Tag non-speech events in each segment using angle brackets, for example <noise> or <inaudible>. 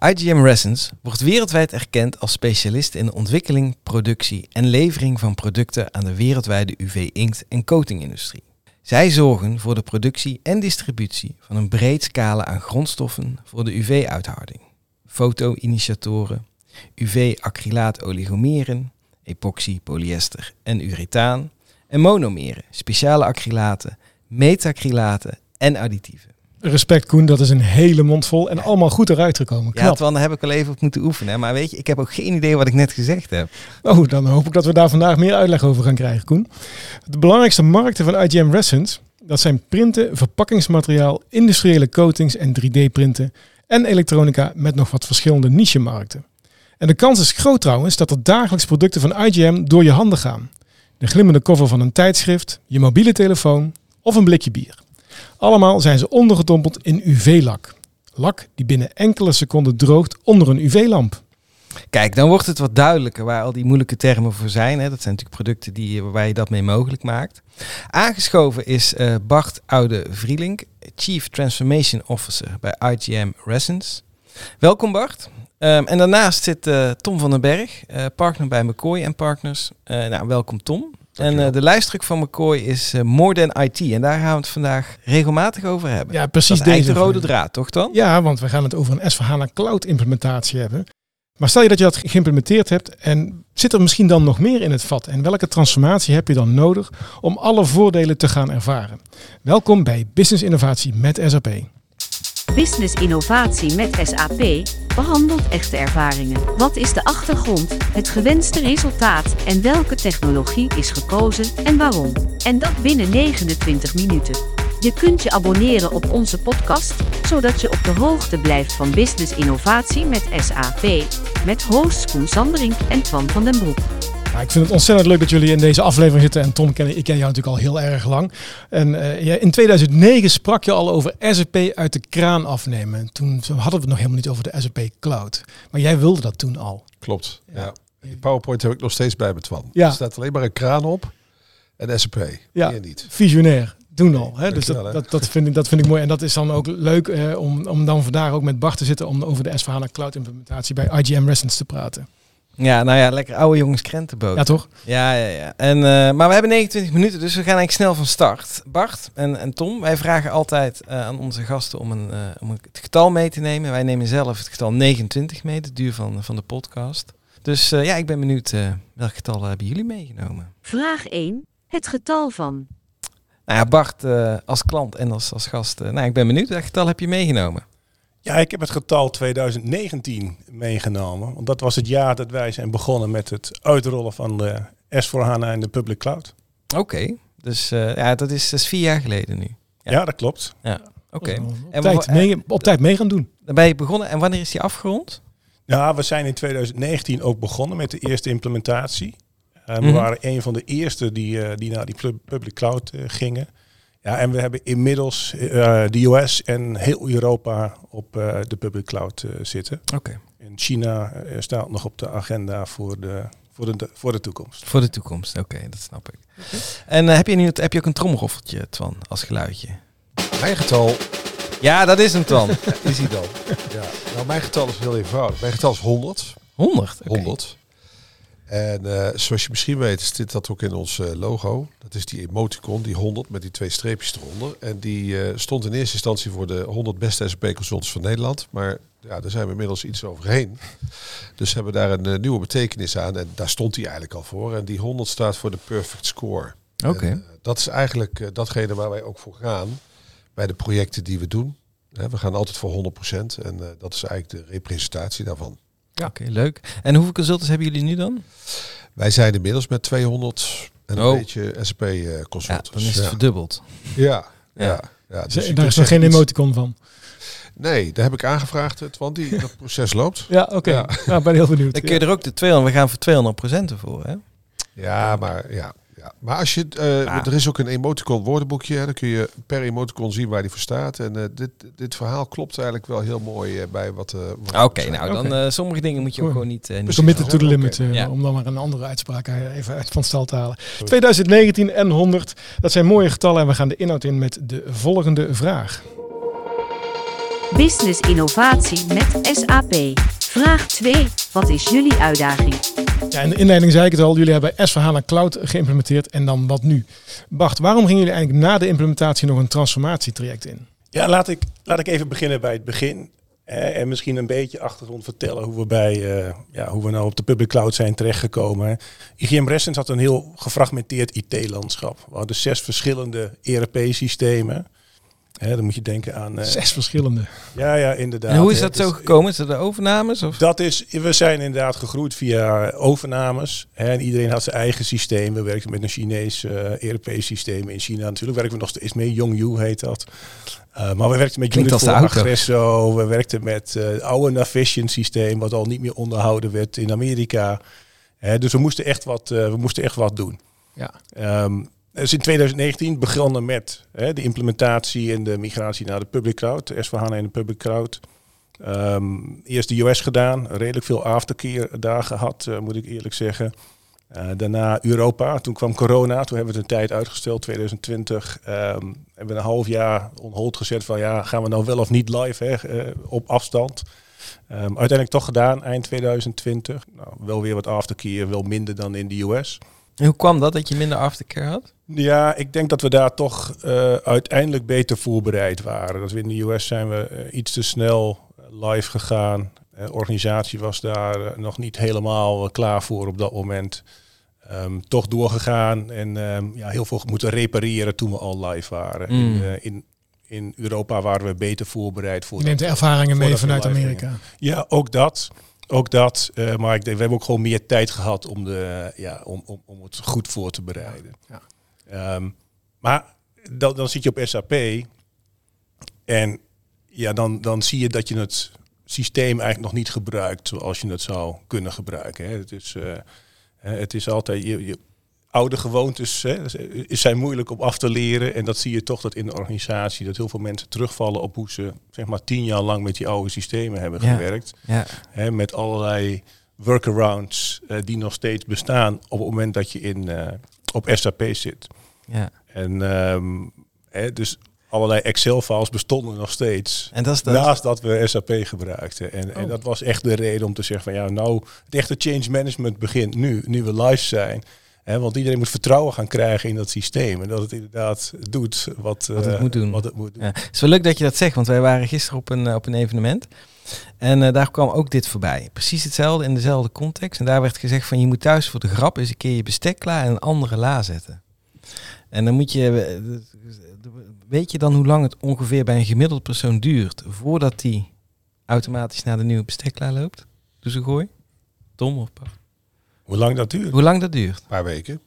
IGM Resins wordt wereldwijd erkend als specialist in de ontwikkeling, productie en levering van producten aan de wereldwijde UV-inkt- en coatingindustrie. Zij zorgen voor de productie en distributie van een breed scala aan grondstoffen voor de UV-uitharding. Foto-initiatoren, UV-acrylaat-oligomeren, epoxy, polyester en urethaan en monomeren, speciale acrylaten, metacrylaten en additieven. Respect Koen, dat is een hele mond vol en allemaal goed eruit gekomen. Ja. Twan, daar heb ik wel even op moeten oefenen. Maar weet je, ik heb ook geen idee wat ik net gezegd heb. Oh, dan hoop ik dat we daar vandaag meer uitleg over gaan krijgen, Koen. De belangrijkste markten van IGM Resins, dat zijn printen, verpakkingsmateriaal, industriële coatings en 3D-printen en elektronica met nog wat verschillende niche-markten. En de kans is groot trouwens dat er dagelijks producten van IGM door je handen gaan. De glimmende cover van een tijdschrift, je mobiele telefoon of een blikje bier. Allemaal zijn ze ondergedompeld in UV-lak. Lak die binnen enkele seconden droogt onder een UV-lamp. Kijk, dan wordt het wat duidelijker waar al die moeilijke termen voor zijn. Hè. Dat zijn natuurlijk producten die, waar je dat mee mogelijk maakt. Aangeschoven is eh, Bart Oude Vrielink, Chief Transformation Officer bij IGM Resins. Welkom Bart. Ehm, en daarnaast zit eh, Tom van den Berg, eh, partner bij McCoy Partners. Eh, nou, welkom Tom. En eh, de lijstdruk van McCoy is eh, More Than IT. En daar gaan we het vandaag regelmatig over hebben. Ja, Dat precies is deze. de rode draad, toch dan? Ja, want we gaan het over een S4HANA Cloud implementatie hebben. Maar stel je dat je dat geïmplementeerd hebt en zit er misschien dan nog meer in het vat? En welke transformatie heb je dan nodig om alle voordelen te gaan ervaren? Welkom bij Business Innovatie met SAP. Business innovatie met SAP behandelt echte ervaringen. Wat is de achtergrond, het gewenste resultaat en welke technologie is gekozen en waarom? En dat binnen 29 minuten. Je kunt je abonneren op onze podcast, zodat je op de hoogte blijft van business innovatie met SAP. Met hosts Koen Sanderink en Twan van den Broek. Ja, ik vind het ontzettend leuk dat jullie in deze aflevering zitten. En Tom, ken, ik ken jou natuurlijk al heel erg lang. En eh, in 2009 sprak je al over SAP uit de kraan afnemen. Toen hadden we het nog helemaal niet over de SAP Cloud. Maar jij wilde dat toen al. Klopt, Ja. ja. Die PowerPoint heb ik nog steeds bij me, Twan. Ja. Er staat alleen maar een kraan op en SAP. Ja. Meer niet. Visionair. Toen al. Hè? Dus dat, dat, dat, vind ik, dat vind ik mooi. En dat is dan ook leuk eh, om, om dan vandaag ook met Bart te zitten om over de S4HANA Cloud implementatie bij IGM Resins te praten. Ja, nou ja, lekker oude jongens krentenboot. Ja, toch? Ja, ja, ja. En, eh, maar we hebben 29 minuten, dus we gaan eigenlijk snel van start. Bart en, en Tom, wij vragen altijd eh, aan onze gasten om, een, eh, om het getal mee te nemen. Wij nemen zelf het getal 29 mee, de duur van, van de podcast. Dus eh, ja, ik ben benieuwd, eh, welk getal hebben jullie meegenomen? Vraag 1. Het getal van. Nou ja, Bart eh, als klant en als, als gast. nou, ik ben benieuwd, welk getal heb je meegenomen? Ja, ik heb het getal 2019 meegenomen. Want dat was het jaar dat wij zijn begonnen met het uitrollen van de S4HANA en de public cloud. Oké, dus eh, ja, dat is, dat is vier jaar geleden nu. Ja. Ja, dat klopt. Oké, Op, En tijd wa- mee, op tijd mee gaan doen. dan ben je begonnen en wanneer is die afgerond? Ja, we zijn in 2019 ook begonnen met de eerste implementatie. Eh, we Mhm. waren een van de eerste die, eh, die naar die pub- public cloud gingen. Ja, en we hebben inmiddels eh, de US en heel Europa op eh, de public cloud eh, zitten. Oké. En China staat nog op de agenda voor de, voor de, voor de toekomst. Voor de toekomst, oké, dat snap ik. En heb, je nu, heb je ook een trommelroffeltje, Twan, als geluidje? Mijn getal, Ja, dat is een Twan. <laughs> is hij dan? Ja. Nou, mijn getal is heel eenvoudig. Mijn getal is 100. 100? oké. 100. En eh, zoals je misschien weet, dit dat ook in ons eh, logo. Dat is die emoticon, die 100 met die twee streepjes eronder. En die eh, stond in eerste instantie voor de 100 beste SAP consultants van Nederland. Maar ja, daar zijn we inmiddels iets overheen. Dus hebben we daar een nieuwe betekenis aan. En daar stond hij eigenlijk al voor. En die 100 staat voor de perfect score. Oké. Dat is eigenlijk datgene waar wij ook voor gaan bij de projecten die we doen. We gaan altijd voor 100% en dat is eigenlijk de representatie daarvan. Oké, leuk. En hoeveel consultants hebben jullie nu dan? Wij zijn inmiddels met 200 en een Oh. beetje SAP eh Ja, dan is het ja. verdubbeld. Ja, Ja. ja. ja. Dus Daar is nog zeggen, geen iets- emoticon van. Nee, daar heb ik aangevraagd, het, want die, dat proces loopt. Ja, oké. Ja. Nou, ik ben heel benieuwd. Dan kun je er ook de 200, we gaan voor 200 procent ervoor, hè? Ja, maar ja. Ja. Maar als je, eh, Ja. er is ook een emoticon woordenboekje, hè, dan kun je per emoticon zien waar die voor staat. En eh, dit, dit verhaal klopt eigenlijk wel heel mooi eh, bij wat. Oké, nou dan sommige dingen moet je ook gewoon niet... eh, niet committed to the limit, Ja. om dan maar een andere uitspraak even uit van stal te halen. 2019 en 100, dat zijn mooie getallen en we gaan de inhoud in met de volgende vraag. Business innovatie met SAP. Vraag 2. Wat is jullie uitdaging? Ja, in de inleiding zei ik het al, jullie hebben S4HANA Cloud geïmplementeerd en dan wat nu? Bart, waarom gingen jullie eigenlijk na de implementatie nog een transformatietraject in? Ja, laat ik, laat ik even beginnen bij het begin. en misschien een beetje achtergrond vertellen hoe we, bij, uh, ja, hoe we nou op de public cloud zijn terechtgekomen. IGM Resens had een heel gefragmenteerd IT-landschap. We hadden zes verschillende ERP-systemen. Hè, dan moet je denken aan... Uh, Zes verschillende. Ja, ja, inderdaad. En hoe is dat zo dus gekomen? Is dat de overnames? Of? Dat is, we zijn inderdaad gegroeid via overnames. Hè, en iedereen had zijn eigen systeem. We werkten met een Chinees uh, ERP-systeem in China. Natuurlijk werken we nog steeds mee. Yongyu heet dat. Uh, maar we werkten met Unit voor Aggresso. We werkten met het oude Navision systeem, wat al niet meer onderhouden werd in Amerika. Hè, dus we moesten echt wat, we moesten echt wat doen. Ja. Um, is in 2019 begonnen met hè, de implementatie en de migratie naar de public cloud, S4HANA in de public cloud. Um, eerst de US gedaan, redelijk veel aftercare daar gehad, uh, moet ik eerlijk zeggen. Uh, daarna Europa, toen kwam corona, toen hebben we het een tijd uitgesteld, 2020. Um, hebben we een half jaar on hold gezet van ja, gaan we nou wel of niet live hè, uh, op afstand. Um, uiteindelijk toch gedaan, eind 2020. Nou, wel weer wat aftercare, wel minder dan in de US. En hoe kwam dat, dat je minder aftercare had? Ja, ik denk dat we daar toch uh, uiteindelijk beter voorbereid waren. Dat we in de US zijn we uh, iets te snel live gegaan. De organisatie was daar nog niet helemaal klaar voor op dat moment. Um, toch doorgegaan en um, ja, heel veel moeten repareren toen we al live waren. Mm. In, in, in, Europa waren we beter voorbereid voor. Je neemt de ervaringen mee vanuit Amerika. Ja, ook dat. Ook dat, uh, maar ik denk, we hebben ook gewoon meer tijd gehad om, de, ja, om, om, om het goed voor te bereiden. Ja. Um, maar dan, dan zit je op SAP en ja, dan, dan zie je dat je het systeem eigenlijk nog niet gebruikt zoals je het zou kunnen gebruiken. Hè. Het, is, uh, het is altijd, je, je, oude gewoontes hè, zijn moeilijk om af te leren. En dat zie je toch dat in de organisatie, dat heel veel mensen terugvallen op hoe ze zeg maar tien jaar lang met die oude systemen hebben Ja. gewerkt. Ja. Hè, met allerlei workarounds eh, die nog steeds bestaan op het moment dat je in, eh, op SAP zit. ja. En ehm, hè, dus allerlei Excel-files bestonden nog steeds. En dat is dat. Naast dat we SAP gebruikten. En, en Oh. dat was echt de reden om te zeggen van ja, nou, het echte change management begint nu, nu we live zijn. Want iedereen moet vertrouwen gaan krijgen in dat systeem. En dat het inderdaad doet wat, Wat het eh, moet doen. Wat het moet doen. Ja. Het is wel leuk dat je dat zegt, want wij waren gisteren op een, eh, op een evenement. En eh, daar kwam ook dit voorbij. Precies hetzelfde in dezelfde context. En daar werd gezegd van je moet thuis voor de grap eens een keer je bestek klaar en een andere la zetten. En dan moet je, weet je dan hoe lang het ongeveer bij een gemiddeld persoon duurt voordat die automatisch naar de nieuwe bestekla loopt? Doe ze gooi. Tom of? Hoe lang dat duurt? Hoe lang dat duurt? Een paar weken.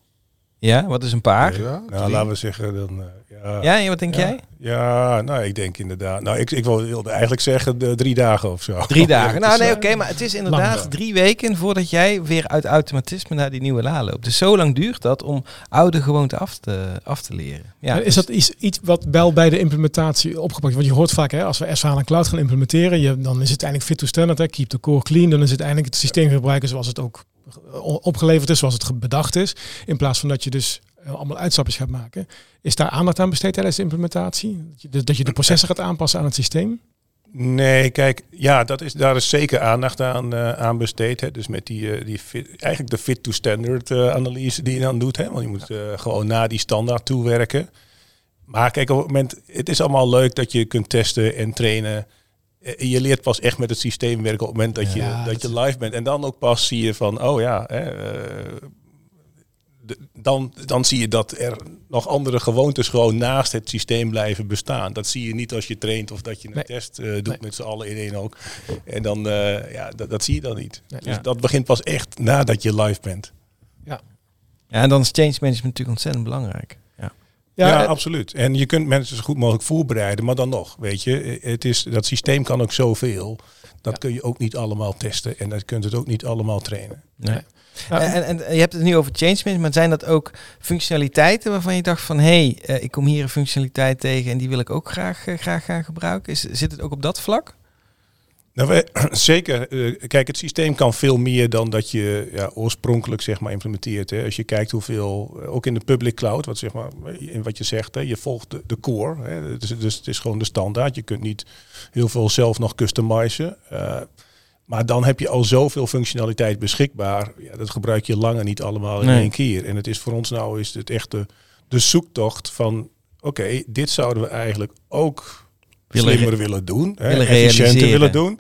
Ja, wat is een paar? Ja, Nou, laten we zeggen dan. eh, ja, Ja, en wat denk ja. jij? Ja, nou, ik denk inderdaad. Nou, ik, ik wilde eigenlijk zeggen de drie dagen of zo. Drie dagen. <laughs> Nou nee, eh, oké, maar het is inderdaad drie weken voordat jij weer uit automatisme naar die nieuwe la loopt. Dus zo lang duurt dat om oude gewoonten af te, af te leren. Ja, is dat iets, iets wat wel bij de implementatie opgepakt Want je hoort vaak, hè, als we S4HANA Cloud gaan implementeren, je, dan is het eindelijk fit to standard. Hè, keep the core clean. Dan is het eindelijk het systeem gebruiken zoals het ook opgeleverd is, zoals het bedacht is. In plaats van dat je dus eh, allemaal uitstapjes gaat maken. Is daar aandacht aan besteed tijdens de implementatie? Dat je de, processen gaat aanpassen aan het systeem? Nee, kijk, ja, dat is, daar is zeker aandacht aan, eh, aan besteed. Hè. Dus met die, eh, die fit, eigenlijk de fit to standard eh, analyse die je dan doet. Hè. Want je moet gewoon naar die standaard toe werken. Maar kijk, op het moment, het is allemaal leuk dat je kunt testen en trainen. Eh, Je leert pas echt met het systeem werken op het moment dat je, Ja, dat dat- je live bent. En dan ook pas zie je van, oh ja, hè, eh, de- dan, dan zie je dat er nog andere gewoontes gewoon naast het systeem blijven bestaan. Dat zie je niet als je traint of dat je een Nee. test eh, doet Nee. met z'n allen in één ook. En dan, eh, ja, dat, dat zie je dan niet. Nee. Dus Ja. dat begint pas echt nadat je live bent. ja, en dan is change management natuurlijk ontzettend belangrijk. Ja. Ja, eh, absoluut. En je kunt mensen zo goed mogelijk voorbereiden, maar dan nog, weet je, het is, dat systeem kan ook zoveel. Dat Ja. kun je ook niet allemaal testen en dat kunt het ook niet allemaal trainen. Nee. Ja. En, en, en je hebt het nu over change management. Zijn dat ook functionaliteiten waarvan je dacht van... hé, hey, eh, ik kom hier een functionaliteit tegen en die wil ik ook graag, eh, graag gaan gebruiken? Is, zit het ook op dat vlak? Nou, wij, <clears throat> zeker. Eh, kijk, het systeem kan veel meer dan dat je ja, oorspronkelijk zeg maar, implementeert. Hè. Als je kijkt hoeveel, eh, ook in de public cloud, wat, zeg maar, in wat je zegt, hè, je volgt de, de core. Hè. Dus, dus het is gewoon de standaard. Je kunt niet heel veel zelf nog customizen. Uh, maar dan heb je al zoveel functionaliteit beschikbaar. Ja, dat gebruik je langer niet allemaal in één keer. En het is voor ons nou is het echt de, de zoektocht van... Oké, dit zouden we eigenlijk ook willen slimmer willen doen. Willen hè, efficiënter willen doen.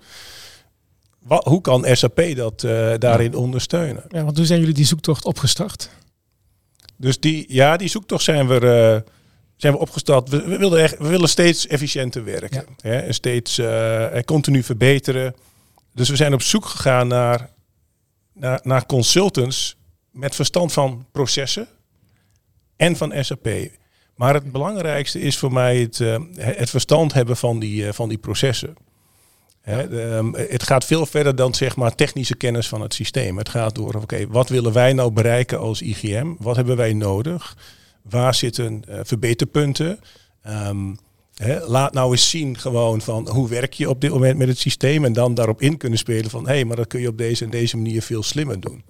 Wat, hoe kan SAP dat uh, daarin ondersteunen? Ja, want hoe zijn jullie die zoektocht opgestart? Dus die, ja, die zoektocht zijn we, uh, zijn we opgestart. We, we, willen echt, we willen steeds efficiënter werken. Ja. Hè, en steeds uh, continu verbeteren. Dus we zijn op zoek gegaan naar, naar, naar consultants met verstand van processen en van SAP. Maar het belangrijkste is voor mij het, uh, het verstand hebben van die, uh, van die processen. Hè, um, het gaat veel verder dan zeg maar technische kennis van het systeem. Het gaat door, oké, wat willen wij nou bereiken als IGM? Wat hebben wij nodig? Waar zitten uh, verbeterpunten? Um, laat nou eens zien gewoon van hoe werk je op dit moment met het systeem en dan daarop in kunnen spelen van hé, hey, maar dat kun je op deze en deze manier veel slimmer doen.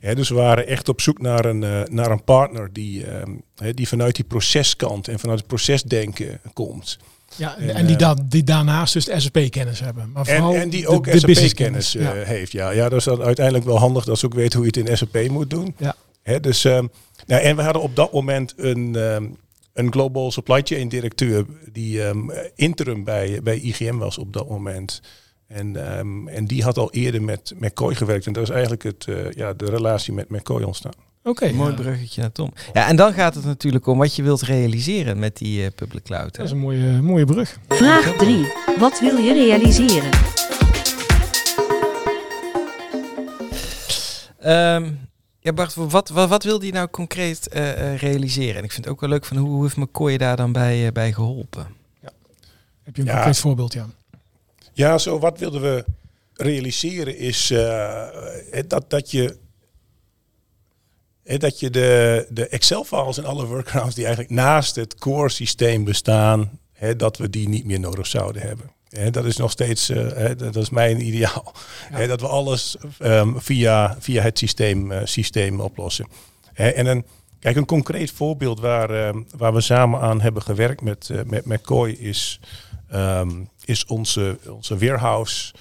dus we waren echt op zoek naar een, uh, naar een partner die, uh, die vanuit die proceskant en vanuit het procesdenken komt. Ja, en, en die, da die daarnaast dus SAP-kennis hebben. Maar en, en die ook SAP-kennis uh, ja. heeft. Ja. ja, dat is dan uiteindelijk wel handig dat ze ook weten hoe je het in SAP moet doen. Ja. Dus, um, nou, en we hadden op dat moment een, um, een global supply chain directeur die um, interim bij, bij IGM was op dat moment. En, um, en die had al eerder met McCoy gewerkt. En dat is eigenlijk het, uh, ja, de relatie met McCoy ontstaan. Oké, okay, mooi bruggetje naar Tom. Ja, en dan gaat het natuurlijk om wat je wilt realiseren met die uh, public cloud. Hè? Dat is een mooie, mooie brug. Vraag 3. Wat wil je realiseren? Um, ja, Bart, wat, wat, wat wilde je nou concreet uh, realiseren? En ik vind het ook wel leuk van hoe, hoe heeft McCoy daar dan bij, uh, bij geholpen? Ja. Heb je een ja. concreet voorbeeld, Jan? Ja, zo wat wilden we realiseren is uh, dat, dat je dat je de, de Excel-files en alle workarounds die eigenlijk naast het core systeem bestaan, hè, dat we die niet meer nodig zouden hebben. He, dat is nog steeds, uh, dat is mijn <laughs> ideaal. Ja. dat we alles um, via, via het systeem, uh, systeem oplossen. en een, kijk, een concreet voorbeeld waar, uh, waar we samen aan hebben gewerkt met, met McCoy is, um, is onze, onze warehouse,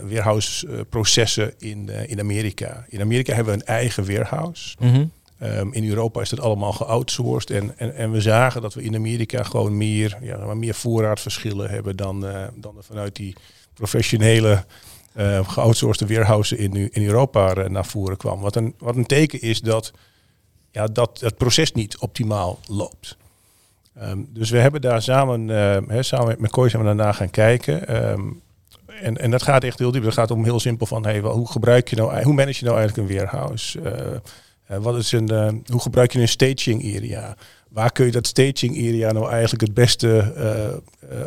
warehouse processen in, in Amerika. In Amerika hebben we een eigen warehouse. Mm -hmm. Um, in Europa is het allemaal geoutsourced. En, en, en we zagen dat we in Amerika gewoon meer, ja, meer voorraadverschillen hebben dan, uh, dan vanuit die professionele uh, geoutsourced warehouses in, in Europa uh, naar voren kwam. Wat een, wat een teken is dat, ja, dat het proces niet optimaal loopt. Um, dus we hebben daar samen, he, samen met McCoy zijn we daarna gaan kijken. En, en dat gaat echt heel diep. Dat gaat om heel simpel van hey, wel, hoe gebruik je nou, hoe manage je nou eigenlijk een warehouse? Uh, wat is een, uh, hoe gebruik je een staging area? Waar kun je dat staging area nou eigenlijk het beste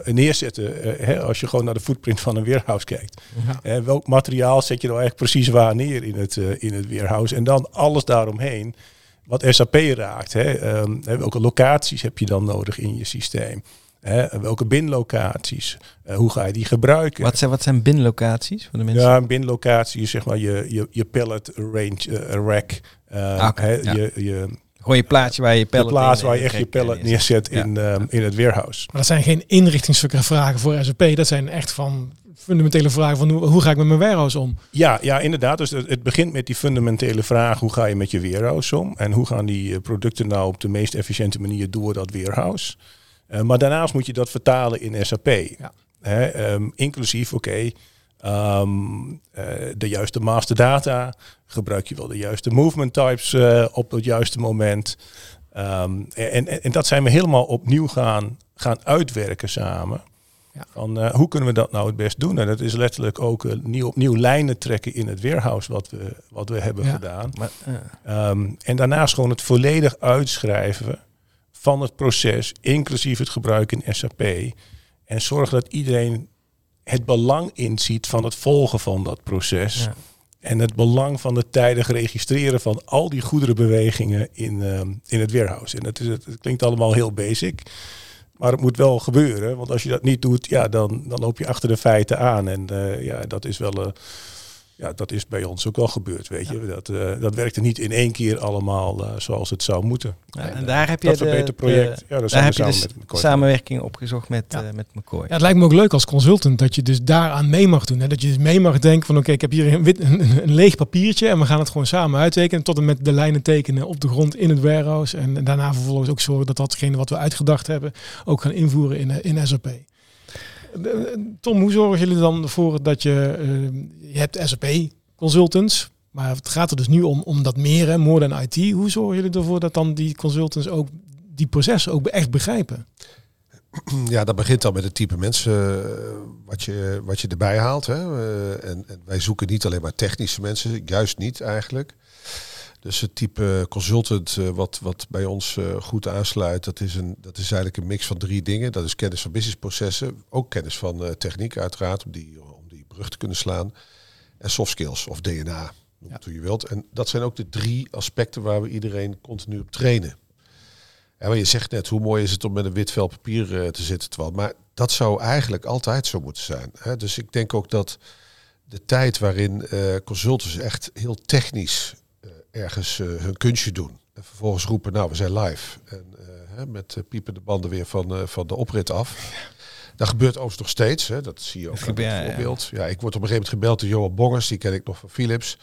uh, neerzetten? Hè, als je gewoon naar de footprint van een warehouse kijkt. Ja. welk materiaal zet je nou eigenlijk precies waar neer in het, in het warehouse? En dan alles daaromheen wat SAP raakt. Hè? Um, welke locaties heb je dan nodig in je systeem? Hè, welke binlocaties? Uh, hoe ga je die gebruiken? Wat zijn, wat zijn binlocaties voor de mensen? Ja, een binlocatie is zeg maar je, je, je pallet range, uh, rack. Uh, okay, hè, ja. je, je, Gewoon je plaatje waar je pallet plaats waar je echt je pallet neerzet in, um, in het warehouse. Maar dat zijn geen inrichtingsvragen voor SAP. Dat zijn echt van fundamentele vragen van hoe, hoe, ga ik met mijn warehouse om? Ja, ja inderdaad. Dus het, het, begint met die fundamentele vraag hoe ga je met je warehouse om? En hoe gaan die producten nou op de meest efficiënte manier door dat warehouse? Uh, maar daarnaast moet je dat vertalen in SAP. Ja. Hè, um, inclusief, oké, okay, um, uh, de juiste master data. Gebruik je wel de juiste movement types uh, op het juiste moment. Um, en, en, dat zijn we helemaal opnieuw gaan, gaan uitwerken samen. Ja. Van, hoe kunnen we dat nou het best doen? En dat is letterlijk ook nieuw, opnieuw lijnen trekken in het warehouse wat we, wat we hebben ja. gedaan. Maar, um, en daarnaast gewoon het volledig uitschrijven van het proces, inclusief het gebruik in SAP. En zorgen dat iedereen het belang inziet van het volgen van dat proces. Ja. En het belang van het tijdig registreren van al die goederenbewegingen in, uh, in het warehouse. En dat, is, het klinkt allemaal heel basic. Maar het moet wel gebeuren, want als je dat niet doet, ja, dan, dan loop je achter de feiten aan. En eh, ja, dat is wel. eh, ja, dat is bij ons ook wel gebeurd, weet je. Dat, eh, dat werkte niet in één keer allemaal eh, zoals het zou moeten. Ja, en daar heb je dat de, verbeterproject, de- ja, daar daar heb je samen dus met McCoy. samenwerking opgezocht met, Ja. eh, met McCoy. Ja, het lijkt me ook leuk als consultant dat je dus daaraan mee mag doen. Hè? Dat je dus mee mag denken van oké, ik heb hier een, wit, <laughs> een, een leeg papiertje en we gaan het gewoon samen uittekenen. Tot en met de lijnen tekenen op de grond in het warehouse. En daarna vervolgens ook zorgen dat datgene wat we uitgedacht hebben ook gaan invoeren in, in SAP. De- Tom, hoe zorgen jullie dan ervoor dat je, eh, je hebt SAP consultants, maar het gaat er dus nu om, om dat meer, hè, more than IT. Hoe zorgen jullie ervoor dat dan die consultants ook die processen ook echt begrijpen? <clears throat> Ja, dat begint dan met het type mensen eh, wat, je, wat je erbij haalt. Hè. Eh, en, en wij zoeken niet alleen maar technische mensen, juist niet eigenlijk. Dus het type consultant eh, wat, wat bij ons eh, goed aansluit, dat is, een, dat is eigenlijk een mix van drie dingen. Dat is kennis van businessprocessen, ook kennis van eh, techniek uiteraard, om die, om die brug te kunnen slaan. En soft skills of DNA, noem het hoe je wilt. En dat zijn ook de drie aspecten waar we iedereen continu op trainen. Ja, maar je zegt net, hoe mooi is het om met een wit vel papier te zitten, terwijl. Maar dat zou eigenlijk altijd zo moeten zijn. Hè? Dus ik denk ook dat de tijd waarin consultants echt heel technisch ergens eh, hun kunstje doen. En vervolgens roepen, nou, we zijn live. En eh, hè, met eh, piepende banden weer van, van de oprit af. Dat gebeurt overigens nog steeds. Hè? Dat zie je ook aan ja, ja. voorbeeld. Ja, ik word op een gegeven moment gebeld door Johan Bongers. Die ken ik nog van Philips.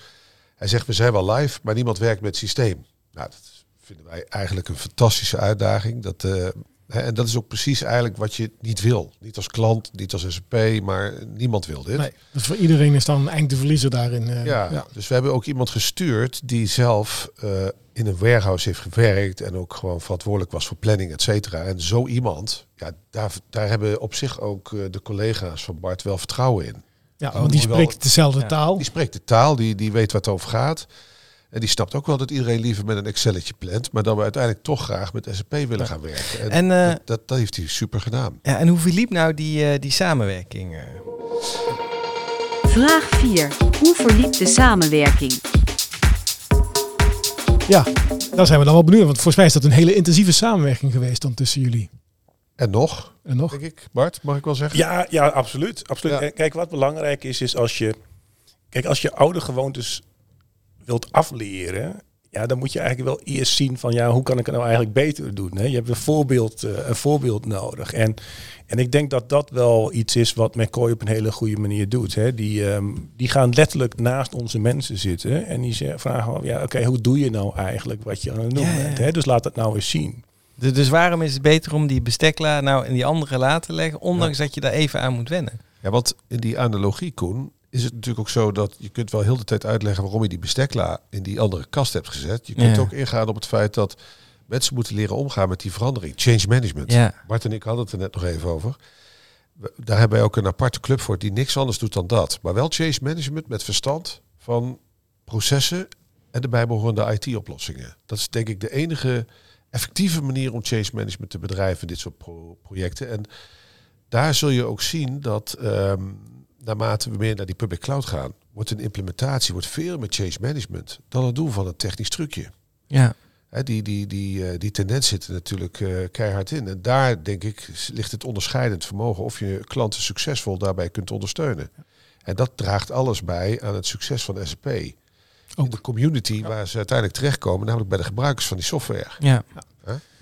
Hij zegt, we zijn wel live, maar niemand werkt met het systeem. Nou, dat vinden wij eigenlijk een fantastische uitdaging. Dat, en dat is ook precies eigenlijk wat je niet wil. Niet als klant, niet als SAP, maar niemand wil dit. Nee, dus voor iedereen is dan eigenlijk de verliezer daarin. eh, Ja, dus we hebben ook iemand gestuurd die zelf eh, in een warehouse heeft gewerkt en ook gewoon verantwoordelijk was voor planning, et cetera. En zo iemand, ja, daar, daar hebben op zich ook eh, de collega's van Bart wel vertrouwen in. Ja, want die spreekt dezelfde Ja. taal. Die spreekt de taal, die, die weet wat het over gaat. En die snapt ook wel dat iedereen liever met een Excelletje plant, maar dat we uiteindelijk toch graag met SAP willen gaan werken. En, En, eh, dat, dat, dat heeft hij super gedaan. Ja, en hoe verliep nou die, eh, die samenwerking? eh? Vraag 4. Hoe verliep de samenwerking? Ja, daar zijn we dan wel benieuwd. Want volgens mij is dat een hele intensieve samenwerking geweest dan tussen jullie. En nog, En nog? denk ik, Bart, mag ik wel zeggen? Ja, ja, absoluut. absoluut. Ja. Kijk, wat belangrijk is, is als je, kijk, als je oude gewoontes wilt afleren, ja, dan moet je eigenlijk wel eerst zien van, ja, hoe kan ik het nou eigenlijk beter doen? Hè? Je hebt een voorbeeld, eh, een voorbeeld nodig. En, en ik denk dat dat wel iets is wat McCoy op een hele goede manier doet. Hè? Die, ehm, die gaan letterlijk naast onze mensen zitten en die zeggen, vragen, ja, oké, hoe doe je nou eigenlijk wat je aan het doen Ja, bent? Hè? Dus laat dat nou eens zien. Dus, waarom is het beter om die bestekla nou in die andere laten te leggen, ondanks dat je daar even aan moet wennen? Ja, want in die analogie, Koen, is het natuurlijk ook zo dat je kunt wel heel de tijd uitleggen waarom je die bestekla in die andere kast hebt gezet. Je kunt Ja. ook ingaan op het feit dat mensen moeten leren omgaan met die verandering. Change management. Ja. Bart en ik hadden het er net nog even over. Daar hebben wij ook een aparte club voor die niks anders doet dan dat. Maar wel change management met verstand van processen en de bijbehorende IT-oplossingen. Dat is denk ik de enige effectieve manier om change management te bedrijven in dit soort pro- projecten. En daar zul je ook zien dat ehm, naarmate we meer naar die public cloud gaan, wordt een implementatie wordt veel meer change management dan het doen van een technisch trucje. Ja. Hè, die, die, die, eh, die tendens zit er natuurlijk eh, keihard in. En daar, denk ik, ligt het onderscheidend vermogen of je klanten succesvol daarbij kunt ondersteunen. En dat draagt alles bij aan het succes van SAP. Ook de community waar ze uiteindelijk terechtkomen, namelijk bij de gebruikers van die software. ja.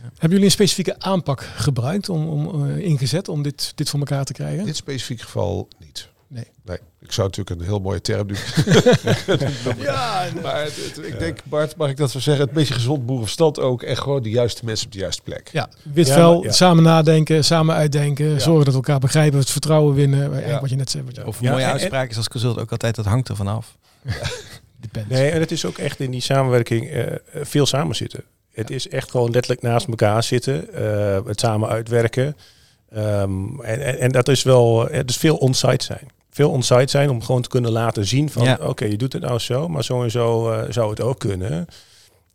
Hebben jullie een specifieke aanpak gebruikt, om, om, eh, ingezet om dit, dit voor elkaar te krijgen? In dit specifiek geval niet. Nee. Nee, ik zou natuurlijk een heel mooie term nu. <laughs> ja, maar het- het- ik denk, Bart, mag ik dat zo zeggen? Het beetje gezond boerenverstand ook. En gewoon de juiste mensen op de juiste plek. Ja, wit vel, ja. samen nadenken, samen uitdenken, zorgen dat we elkaar begrijpen, het vertrouwen winnen. Wat je net zei. Wat je, Of een Ja, mooie uitspraak is als consult ook altijd, dat hangt er vanaf. <laughs> Nee, en het is ook echt in die samenwerking eh, eh, veel samen zitten. Het is echt gewoon letterlijk naast elkaar zitten, eh, het samen uitwerken. Ehm, en, en, en dat is wel, het is veel on-site zijn. Veel on-site zijn om gewoon te kunnen laten zien van, Ja. oké, je doet het nou zo, maar zo en zo eh, zou het ook kunnen.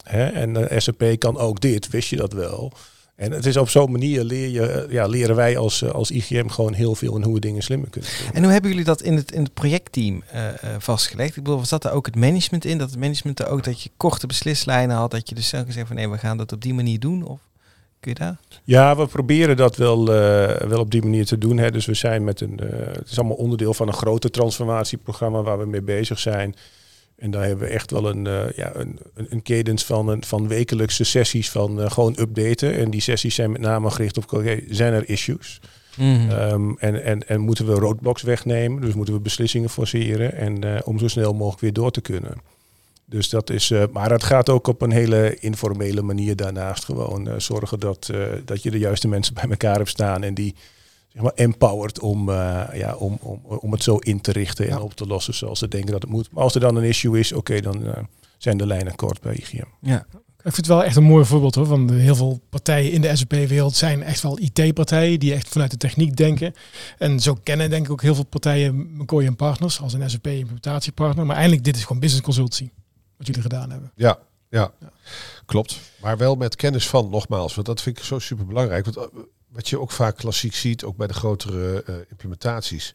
Hè? En eh, SAP kan ook dit, wist je dat wel? En het is op zo'n manier leer je, eh, ja, leren wij als, eh, als IGM gewoon heel veel en hoe we dingen slimmer kunnen doen. En hoe hebben jullie dat in het, in het projectteam vastgelegd? Ik bedoel, was dat er ook het management in? Dat het management er ook dat je korte beslislijnen had, dat je dus zelf gezegd van nee, we gaan dat op die manier doen? Of Kun je daar? Ja, we proberen dat wel, eh, wel op die manier te doen. Hè. Dus we zijn met een, eh, het is allemaal onderdeel van een groter transformatieprogramma waar we mee bezig zijn. En daar hebben we echt wel een, uh, ja, een, een cadence van, een, van wekelijkse sessies van gewoon updaten. En die sessies zijn met name gericht op, oké, zijn er issues? Mhm. Ehm, en, en, en moeten we roadblocks wegnemen? Dus moeten we beslissingen forceren en om zo snel mogelijk weer door te kunnen. Dus dat is, uh, maar dat gaat ook op een hele informele manier daarnaast gewoon uh, zorgen dat, uh, dat je de juiste mensen bij elkaar hebt staan en die zeg maar empowered om, ja, om, om, om het zo in te richten en op te lossen zoals ze denken dat het moet. Maar als er dan een issue is, oké, okay, dan zijn de lijnen kort bij IGM. Ja. Ik vind het wel echt een mooi voorbeeld hoor. Van heel veel partijen in de SAP-wereld zijn echt wel IT-partijen die echt vanuit de techniek denken. En zo kennen denk ik ook heel veel partijen McCoy en partners als een SAP-implementatiepartner. Maar eigenlijk dit is gewoon business consultancy wat jullie gedaan hebben. Ja, ja, ja, klopt. Maar wel met kennis van, nogmaals, want dat vind ik zo super belangrijk. Want wat je ook vaak klassiek ziet, ook bij de grotere uh, implementaties,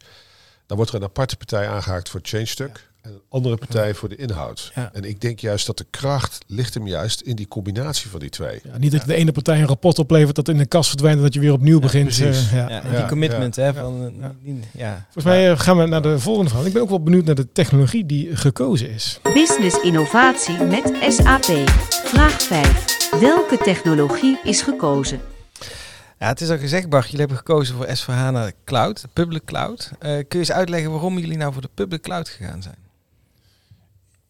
dan wordt er een aparte partij aangehaakt voor het change stuk. En een andere partij voor de inhoud. Ja. En ik denk juist dat de kracht ligt hem juist in die combinatie van die twee. Ja, niet dat de ene partij een rapport oplevert dat in de kast verdwijnt en dat je weer opnieuw begint. precies. Uh, ja. Die commitment, ja. hè? Van, ja. Ja. Volgens mij eh, gaan we naar de volgende vraag. Ik ben ook wel benieuwd naar de technologie die gekozen is. Business innovatie met SAP. Vraag 5. Welke technologie is gekozen? Ja, het is al gezegd, Bart, jullie hebben gekozen voor S4HANA Cloud, de public cloud. Uh, kun je eens uitleggen waarom jullie nou voor de public cloud gegaan zijn?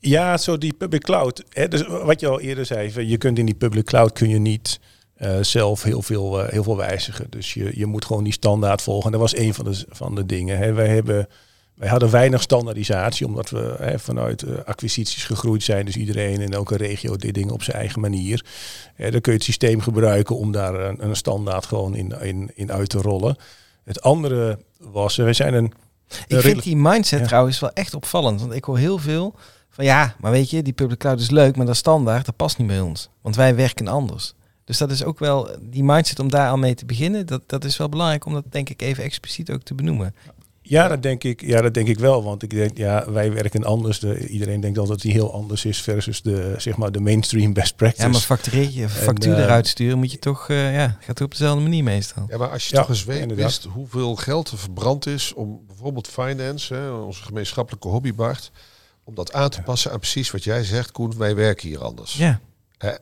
Ja, zo die public cloud. Hè, dus wat je al eerder zei, je kunt in die public cloud kun je niet uh, zelf heel veel, uh, heel veel wijzigen. Dus je, je moet gewoon die standaard volgen. En dat was een van de, van de dingen. Hè. Wij, hebben, wij hadden weinig standaardisatie, omdat we hè, vanuit uh, acquisities gegroeid zijn. Dus iedereen in elke regio deed dingen op zijn eigen manier. Hè, dan kun je het systeem gebruiken om daar een, een standaard gewoon in, in, in uit te rollen. Het andere was, wij zijn een... Ik vind die mindset ja. trouwens wel echt opvallend. Want ik hoor heel veel van ja, maar weet je, die public cloud is leuk, maar dat standaard, dat past niet bij ons. Want wij werken anders. Dus dat is ook wel die mindset om daar al mee te beginnen. Dat, dat is wel belangrijk om dat denk ik even expliciet ook te benoemen. Ja, dat denk ik, ja, dat denk ik wel. Want ik denk, ja, wij werken anders. De, iedereen denkt altijd dat die heel anders is versus de, zeg maar, de mainstream best practice. Ja, maar factureer je, factuur En, uh, eruit sturen, moet je toch, uh, ja, gaat het op dezelfde manier meestal. Ja, maar als je Ja, toch eens weet, inderdaad. wist hoeveel geld er verbrand is om bijvoorbeeld finance, hè, onze gemeenschappelijke hobby Bart, om dat aan te passen aan precies wat jij zegt, Koen, wij werken hier anders. Ja,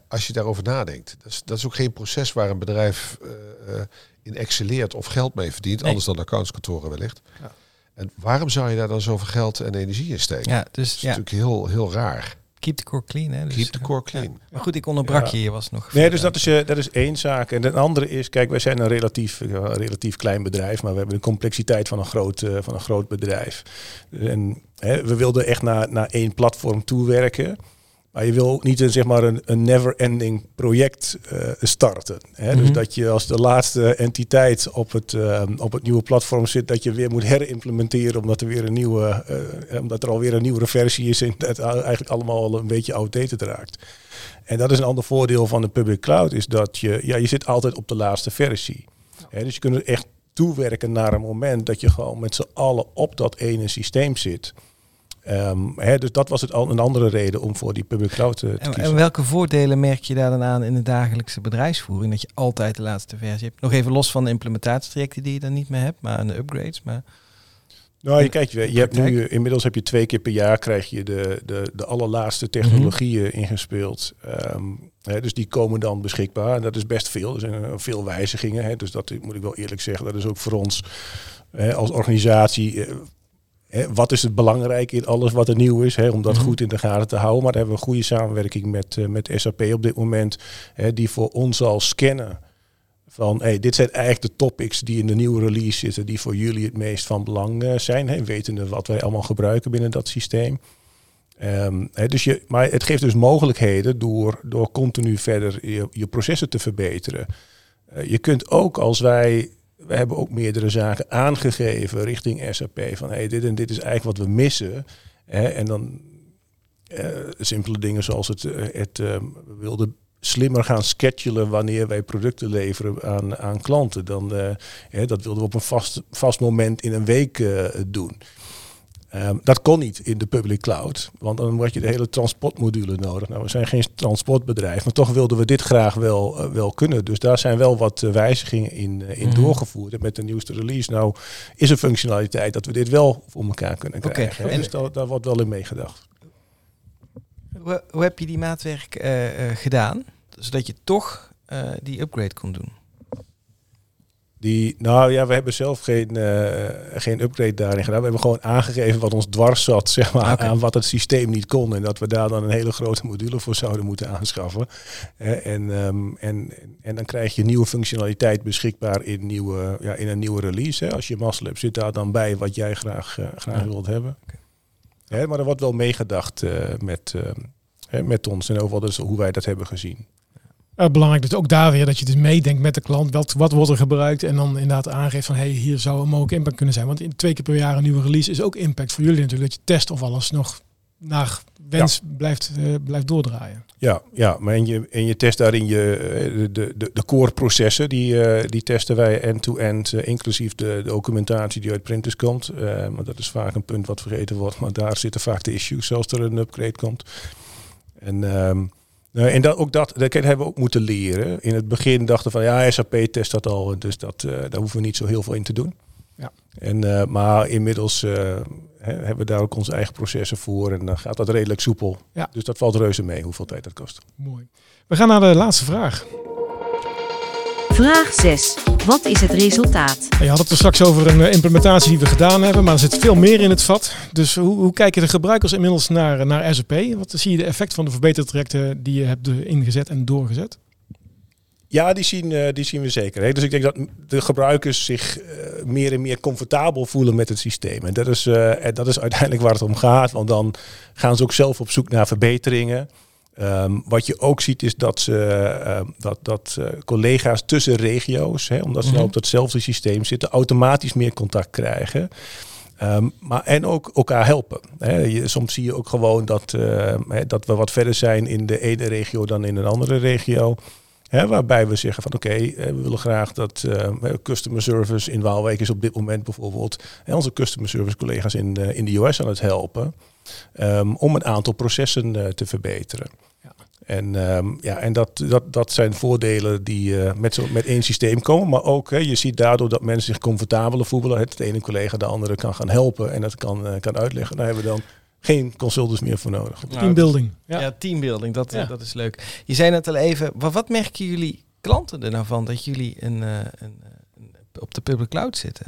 als je daarover nadenkt. Dat is, dat is ook geen proces waar een bedrijf eh, eh, in excelleert of geld mee verdient, Nee. anders dan accountskantoren wellicht. Ja. En waarom zou je daar dan zoveel geld en energie in steken? ja Dat dus is ja, natuurlijk heel, heel raar. Keep the core clean. Hè, dus, Keep the eh, core ja. clean. Maar goed, ik onderbrak Ja. je, je was nog... Nee, dus dat is, eh, dat is één zaak. En de andere is, kijk, wij zijn een relatief, eh, relatief klein bedrijf, maar we hebben de complexiteit van een groot, eh, van een groot bedrijf. En hè, we wilden echt naar, naar één platform toewerken. Maar je wil ook niet een, zeg maar een, een never-ending project eh, starten. Hè? Dus Mhm. dat je als de laatste entiteit op het, eh, op het nieuwe platform zit, dat je weer moet herimplementeren omdat er weer een nieuwe, eh, omdat er alweer een nieuwere versie is en het eigenlijk allemaal al een beetje outdated raakt. En dat is een ander voordeel van de public cloud, is dat je, ja, je zit altijd op de laatste versie. Hè, dus je kunt er echt toewerken naar een moment dat je gewoon met z'n allen op dat ene systeem zit. Ehm, hè, dus dat was het al een andere reden om voor die public cloud eh, te En, kiezen. en welke voordelen merk je daar dan aan in de dagelijkse bedrijfsvoering? Dat je altijd de laatste versie hebt. Nog even los van de implementatietrajecten die je dan niet meer hebt, maar aan de upgrades. Maar Nou, je kijkt, je, je hebt nu, eh, inmiddels heb je twee keer per jaar krijg je de, de, de allerlaatste technologieën ingespeeld. Ehm, hè, dus die komen dan beschikbaar. En dat is best veel. Er zijn eh, veel wijzigingen. Hè, dus dat moet ik wel eerlijk zeggen. Dat is ook voor ons hè, als organisatie. Hè, wat is het belangrijk in alles wat er nieuw is? Hè, om dat Mhm. goed in de gaten te houden. Maar daar hebben we een goede samenwerking met, eh, met SAP op dit moment. Hè, die voor ons al scannen van hey, dit zijn eigenlijk de topics die in de nieuwe release zitten, die voor jullie het meest van belang eh, zijn, hè, wetende wat wij allemaal gebruiken binnen dat systeem. Ehm, hè, dus je, maar het geeft dus mogelijkheden door, door continu verder je, je processen te verbeteren. Eh, je kunt ook als wij, we hebben ook meerdere zaken aangegeven richting SAP van hey, dit en dit is eigenlijk wat we missen. Hè, en dan eh, simpele dingen zoals het, eh, het eh, we wilden slimmer gaan schedulen wanneer wij producten leveren aan, aan klanten. Dan, eh, hè, dat wilden we op een vast, vast moment in een week doen. Ehm, dat kon niet in de public cloud, want dan word je de hele transportmodule nodig. Nou, we zijn geen transportbedrijf, maar toch wilden we dit graag wel, eh, wel kunnen. Dus daar zijn wel wat eh, wijzigingen in, eh, in Mhm. doorgevoerd. En met de nieuwste release nou is een functionaliteit dat we dit wel voor elkaar kunnen krijgen. Dus daar, daar wordt wel in meegedacht. Hoe, hoe heb je die maatwerk gedaan, zodat je toch die upgrade kon doen? Die, nou ja, we hebben zelf geen, eh, geen upgrade daarin gedaan. We hebben gewoon aangegeven wat ons dwars zat, <laughs> zeg maar, aan wat het systeem niet kon. En dat we daar dan een hele grote module voor zouden moeten aanschaffen. En, ehm, en, en dan krijg je nieuwe functionaliteit beschikbaar in, nieuwe, ja, in een nieuwe release. Hè. Als je hebt, zit daar dan bij wat jij graag, eh, graag Ja. wilt hebben. Hè, maar er wordt wel meegedacht eh, met, ehm, met ons en overal dus hoe wij dat hebben gezien. Uh, belangrijk dus ook daar weer dat je dus meedenkt met de klant. Wat, wat wordt er gebruikt? En dan inderdaad aangeeft van hey, hier zou een mogelijke impact kunnen zijn. Want in twee keer per jaar een nieuwe release is ook impact voor jullie natuurlijk. Dat je test of alles nog naar wens blijft, eh, blijft doordraaien. Ja, ja maar en je, en je test daarin je, eh, de, de, de, core processen, die, die testen wij end-to-end, inclusief de, documentatie die uit printers komt. Maar dat is vaak een punt wat vergeten wordt, maar daar zitten vaak de issues als er een upgrade komt. En, ehm, nou, en dat, ook dat, dat hebben we ook moeten leren. In het begin dachten we van ja, SAP test dat al, dus dat, eh, daar hoeven we niet zo heel veel in te doen. Ja. En, eh, maar inmiddels eh, hè, hebben we daar ook onze eigen processen voor en dan gaat dat redelijk soepel. Ja. Dus dat valt reuze mee hoeveel tijd dat kost. Mooi. We gaan naar de laatste vraag. Vraag 6. Wat is het resultaat? Je had het er straks over een eh, implementatie die we gedaan hebben, maar er zit veel meer in het vat. Dus hoe, hoe kijken de gebruikers inmiddels naar, naar SAP? Wat zie je de effect van de verbetertrajecten die je hebt eh, ingezet en doorgezet? Ja, die zien, eh, die zien we zeker. Hè. Dus ik denk dat de gebruikers zich eh, meer en meer comfortabel voelen met het systeem. En dat is, eh, en dat is uiteindelijk waar het om gaat. Want dan gaan ze ook zelf op zoek naar verbeteringen. Ehm, wat je ook ziet is dat, ze, eh, dat, dat eh, collega's tussen regio's, hè, omdat ze nou op datzelfde systeem zitten, automatisch meer contact krijgen. Ehm, maar en ook elkaar helpen. Hè. Je, soms zie je ook gewoon dat, hè, dat we wat verder zijn in de ene regio dan in een andere regio. Hè, waarbij we zeggen van oké, eh, we willen graag dat customer service in Waalwijk is op dit moment bijvoorbeeld hè, onze customer service collega's in, eh, in de US aan het helpen. Ehm, om een aantal processen eh, te verbeteren. Ja. En, ehm, ja, en dat, dat, dat zijn voordelen die eh, met, zo, met één systeem komen. Maar ook, hè, je ziet daardoor dat mensen zich comfortabeler voelen. Het ene collega de andere kan gaan helpen en dat kan, eh, kan uitleggen. Daar hebben we dan geen consultants meer voor nodig. Nou, Teambuilding. Ja, Ja. teambuilding, dat, Ja. dat is leuk. Je zei net al even, wat, wat merken jullie klanten er nou van dat jullie een, een, een- op de public cloud zitten?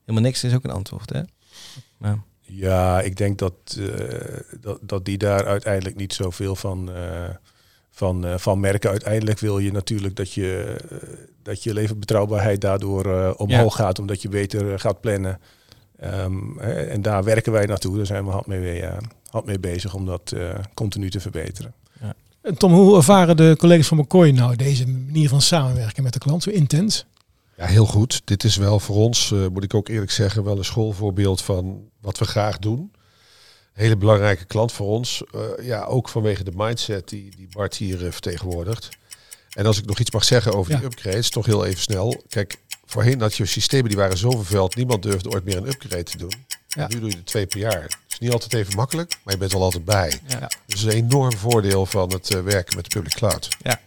Helemaal niks is ook een antwoord, hè? Maar, Ja, ik denk dat, eh, dat, dat die daar uiteindelijk niet zoveel van, eh, van, eh, van merken. Uiteindelijk wil je natuurlijk dat je, dat je levensbetrouwbaarheid daardoor omhoog gaat, omdat je beter gaat plannen. Ehm, hè, en daar werken wij naartoe. Daar zijn we hard mee, hard mee bezig om dat eh, continu te verbeteren. En Tom, hoe ervaren de collega's van McCoy nou deze manier van samenwerken met de klant? Zo intens? Ja, heel goed. Dit is wel voor ons, eh, moet ik ook eerlijk zeggen, wel een schoolvoorbeeld van wat we graag doen. Hele belangrijke klant voor ons. Eh, ja, ook vanwege de mindset die, die Bart hier eh, vertegenwoordigt. En als ik nog iets mag zeggen over Ja. die upgrades, toch heel even snel. Kijk, voorheen had je systemen die waren zo vervuild, niemand durfde ooit meer een upgrade te doen. Ja. Nu doe je er twee per jaar. Het is niet altijd even makkelijk, maar je bent er altijd bij. ja. Is een enorm voordeel van het werken met de public cloud. Ja.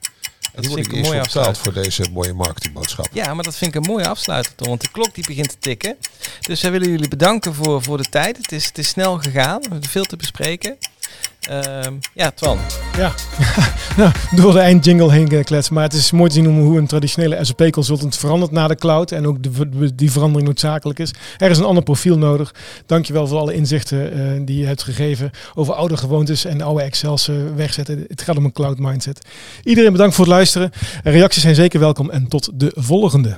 Vind word ik ik een mooie betaald voor deze mooie marketingboodschap. ja, maar dat vind ik een mooie afsluiter, Tom, want de klok die begint te tikken. Dus wij willen jullie bedanken voor, voor de tijd. Het is, het is snel gegaan, we hebben veel te bespreken. Ehm, ja, Twan. Ja, <laughs> nou, door de eindjingle heen gekletst. Maar het is mooi te zien hoe een traditionele SAP-consultant verandert naar de cloud. En ook de, die verandering noodzakelijk is. Er is een ander profiel nodig. Dankjewel voor alle inzichten eh, die je hebt gegeven over oude gewoontes en oude Excels eh, wegzetten. Het gaat om een cloud mindset. Iedereen bedankt voor het luisteren. Reacties zijn zeker welkom en tot de volgende.